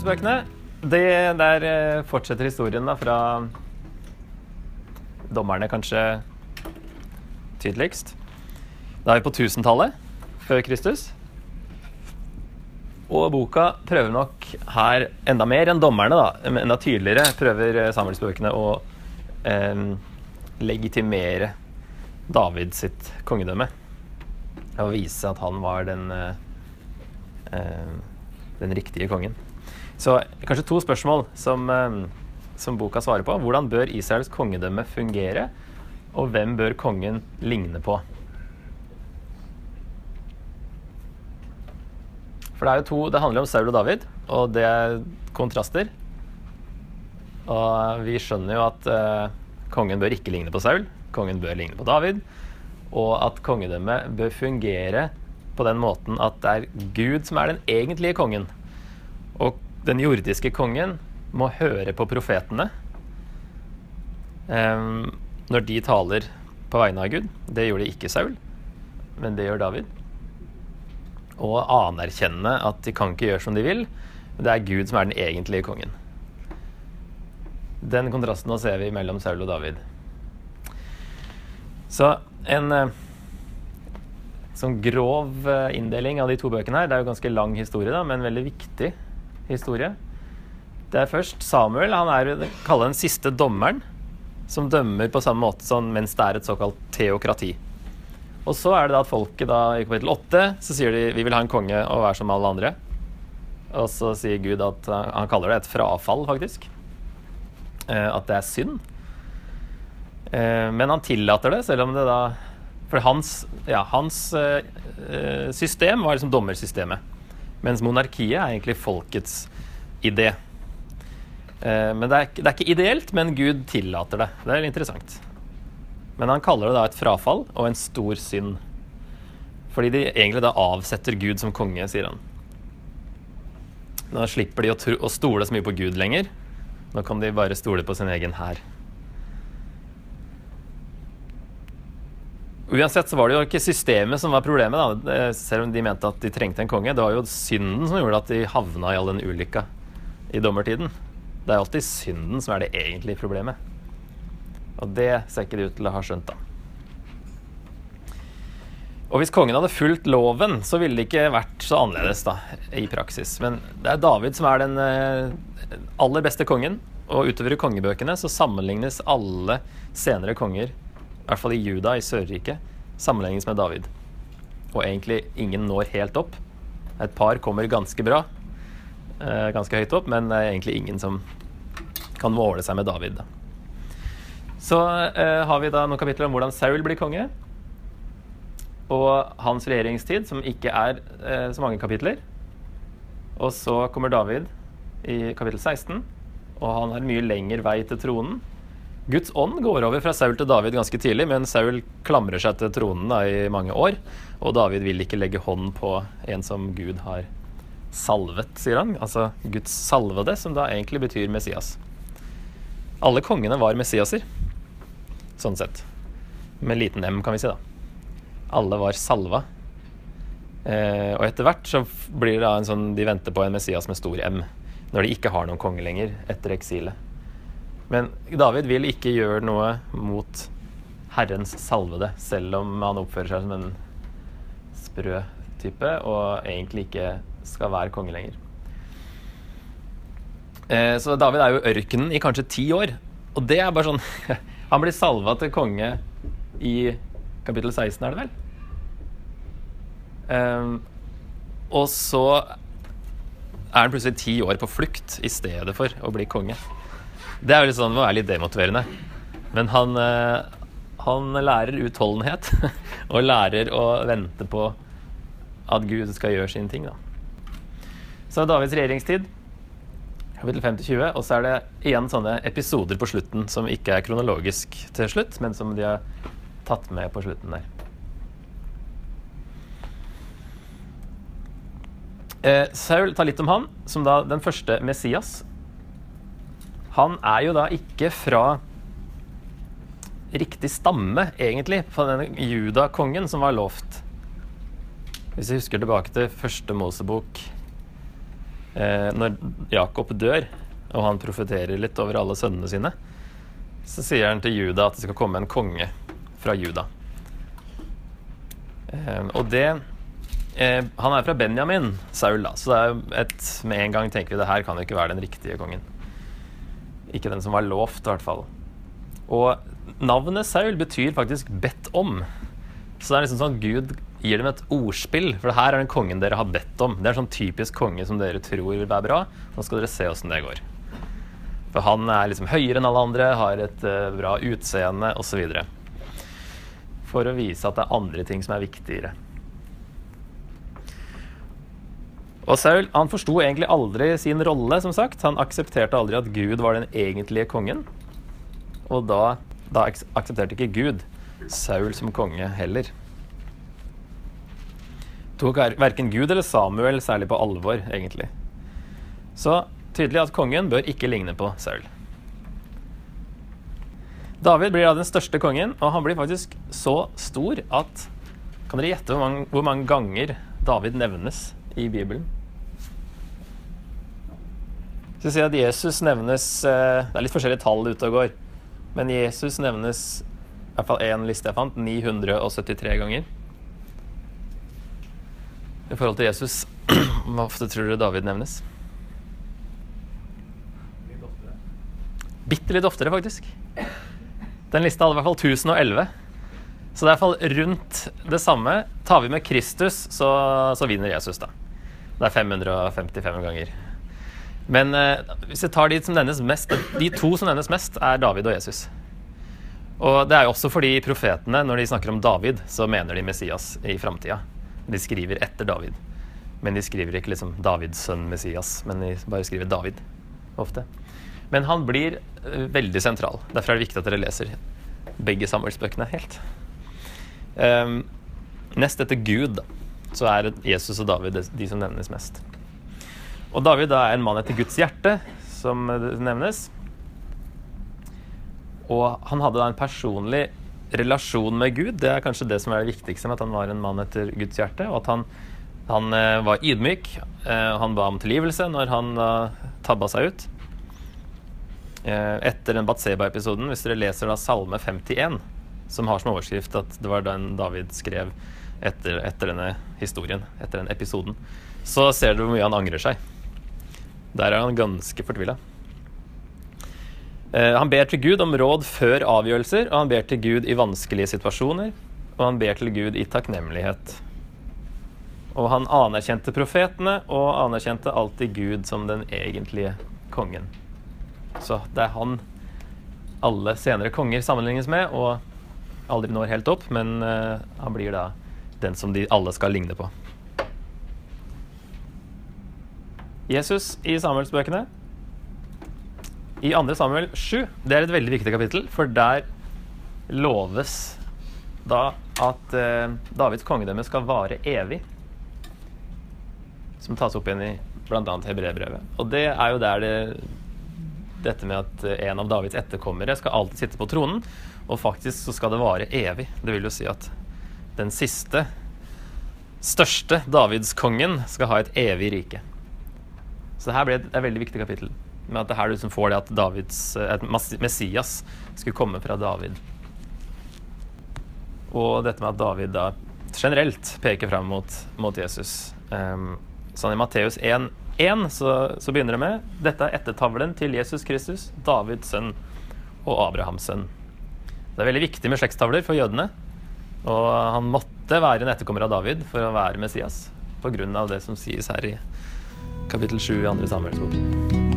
Samuelsbøkene. Det der eh, fortsetter historien da fra dommerne, kanskje tydeligst. Da er vi på 1000-tallet før Kristus. Og boka prøver nok her enda mer enn dommerne, da, enda tydeligere prøver eh, Samuelsbøkene å eh, legitimere David sitt kongedømme. Og vise at han var den, eh den riktige kongen. Så kanskje to spørsmål som, eh, som boka svarer på. Hvordan bør Israels kongedømme fungere? Og hvem bør kongen ligne på? For det er jo to Det handler om Saul og David, og det er kontraster. Og vi skjønner jo at uh, kongen bør ikke ligne på Saul. Kongen bør ligne på David. Og at kongedømmet bør fungere på den måten at det er Gud som er den egentlige kongen. Og den jordiske kongen må høre på profetene um, når de taler på vegne av Gud. Det gjorde ikke Saul, men det gjør David. Og anerkjenne at de kan ikke gjøre som de vil. Men det er Gud som er den egentlige kongen. Den kontrasten nå ser vi mellom Saul og David. Så en eh, sånn grov eh, inndeling av de to bøkene her. Det er jo ganske lang historie, da, men veldig viktig historie. Det er først Samuel. Han er kaller den siste dommeren, som dømmer på samme måte som mens det er et såkalt teokrati. Og så er det da at folket da i kapittel 8 så sier de vi vil ha en konge og være som alle andre. Og så sier Gud at han kaller det et frafall, faktisk. Eh, at det er synd. Eh, men han tillater det, selv om det da For hans, ja, hans eh, system var liksom dommersystemet. Mens monarkiet er egentlig folkets idé. Eh, men det er, det er, ikke ideelt, men Gud tillater det. Det er interessant. Men han kaller det da et frafall og en stor synd. Fordi de egentlig da avsetter Gud som konge, sier han. Nå slipper de å, å stole så mye på Gud lenger. Nå kan de bare stole på sin egen hær. Uansett så var det jo ikke systemet som var problemet, da. selv om de mente at de trengte en konge. Det var jo synden som gjorde at de havna i all den ulykka i dommertiden. Det er alltid synden som er det egentlige problemet. Og det ser ikke de ut til å ha skjønt, da. Og hvis kongen hadde fulgt loven, så ville det ikke vært så annerledes da, i praksis. Men det er David som er den eh, aller beste kongen. Og utover i kongebøkene så sammenlignes alle senere konger i hvert fall i Juda, i Sørriket, sammenlignes med David. Og egentlig ingen når helt opp. Et par kommer ganske bra, eh, ganske høyt opp, men det er egentlig ingen som kan måle seg med David. Da. Så eh, har vi da noen kapitler om hvordan Saul blir konge. Og hans regjeringstid, som ikke er eh, så mange kapitler. Og så kommer David i kapittel 16, og han har mye lengre vei til tronen. Guds ånd går over fra Saul til David ganske tidlig, men Saul klamrer seg til tronen da, i mange år. Og David vil ikke legge hånd på en som Gud har salvet, sier han. Altså Guds salvede, som da egentlig betyr Messias. Alle kongene var Messiaser, sånn sett. Med liten M, kan vi si, da. Alle var salva. Eh, og etter hvert så blir det da en sånn De venter på en Messias med stor M, når de ikke har noen konge lenger etter eksilet. Men David vil ikke gjøre noe mot Herrens salvede, selv om han oppfører seg som en sprø type og egentlig ikke skal være konge lenger. Eh, så David er jo ørkenen i kanskje ti år. Og det er bare sånn Han blir salva til konge i kapittel 16, er det vel? Um, og så er han plutselig ti år på flukt i stedet for å bli konge. Det er jo litt sånn, må være litt demotiverende. Men han, eh, han lærer utholdenhet, og lærer å vente på at Gud skal gjøre sine ting. Da. Så er Davids regjeringstid, kapittel 5-20, og så er det igjen sånne episoder på slutten som ikke er kronologisk til slutt, men som de har tatt med på slutten der. Eh, Saul tar litt om han, som da den første Messias, han er jo da ikke fra riktig stamme, egentlig, fra den judakongen som var lovt. Hvis vi husker tilbake til første Mosebok eh, Når Jakob dør, og han profeterer litt over alle sønnene sine, så sier han til Juda at det skal komme en konge fra Juda. Eh, og det eh, Han er fra Benjamin, Saul, da, så det er et, med en gang tenker vi det her kan jo ikke være den riktige kongen. Ikke den som var lovt, i hvert fall. Og navnet Saul betyr faktisk 'bedt om'. Så det er liksom sånn at Gud gir dem et ordspill. For det her er den kongen dere har bedt om. Det er en sånn typisk konge som dere tror vil være bra. Nå skal dere se åssen det går. For han er liksom høyere enn alle andre, har et uh, bra utseende osv. For å vise at det er andre ting som er viktigere. Og Saul han forsto egentlig aldri sin rolle, som sagt. Han aksepterte aldri at Gud var den egentlige kongen. Og da, da aksepterte ikke Gud Saul som konge heller. Tok verken Gud eller Samuel særlig på alvor, egentlig. Så tydelig at kongen bør ikke ligne på Saul. David blir da den største kongen, og han blir faktisk så stor at Kan dere gjette hvor mange, hvor mange ganger David nevnes i Bibelen? Jeg si at Jesus nevnes eh, Det er litt forskjellige tall ute og går. Men Jesus nevnes i hvert fall én liste jeg fant 973 ganger. I forhold til Jesus, hvor ofte tror du David nevnes? Bitte litt oftere, faktisk. Den lista hadde i hvert fall 1011. Så det er i hvert fall rundt det samme. Tar vi med Kristus, så, så vinner Jesus, da. Det er 555 ganger. Men eh, hvis jeg tar de som nevnes mest, de to som nevnes mest, er David og Jesus. Og det er jo også fordi profetene, når de snakker om David, så mener de Messias i framtida. De skriver etter David. Men de skriver ikke liksom Davids sønn Messias, men de bare skriver David ofte. Men han blir uh, veldig sentral. Derfor er det viktig at dere leser begge Samuelsbøkene helt. Um, nest etter Gud, så er Jesus og David de som nevnes mest. Og David er en mann etter Guds hjerte, som nevnes. Og han hadde da en personlig relasjon med Gud. Det er kanskje det som er det viktigste med at han var en mann etter Guds hjerte. Og at han, han eh, var ydmyk. Eh, han ba om tilgivelse når han uh, tabba seg ut. Eh, etter den Batseba-episoden, hvis dere leser da Salme 51, som har som overskrift at det var den David skrev etter, etter denne historien, etter den episoden, så ser dere hvor mye han angrer seg. Der er han ganske fortvila. Eh, han ber til Gud om råd før avgjørelser, og han ber til Gud i vanskelige situasjoner. Og han ber til Gud i takknemlighet. Og han anerkjente profetene, og anerkjente alltid Gud som den egentlige kongen. Så det er han alle senere konger sammenlignes med, og aldri når helt opp, men uh, han blir da den som de alle skal ligne på. Jesus i Samuelsbøkene. I 2. Samuel 7, det er et veldig viktig kapittel, for der loves da at eh, Davids kongedømme skal vare evig. Som tas opp igjen i bl.a. Hebreerbrevet. Og det er jo der det Dette med at en av Davids etterkommere skal alltid sitte på tronen. Og faktisk så skal det vare evig. Det vil jo si at den siste, største Davidskongen skal ha et evig rike. Så det her ble et, et veldig viktig kapittel. Med at det her du liksom får det at Davids, et Messias skulle komme fra David. Og dette med at David da generelt peker fram mot, mot Jesus. Um, sånn I Matteus 1,1 så, så begynner det med dette er ettertavlen til Jesus Kristus, Davids sønn og Abrahams sønn. Det er veldig viktig med slektstavler for jødene. Og han måtte være en etterkommer av David for å være Messias, pga. det som sies her i kapittel 7 i andre Samuels bok.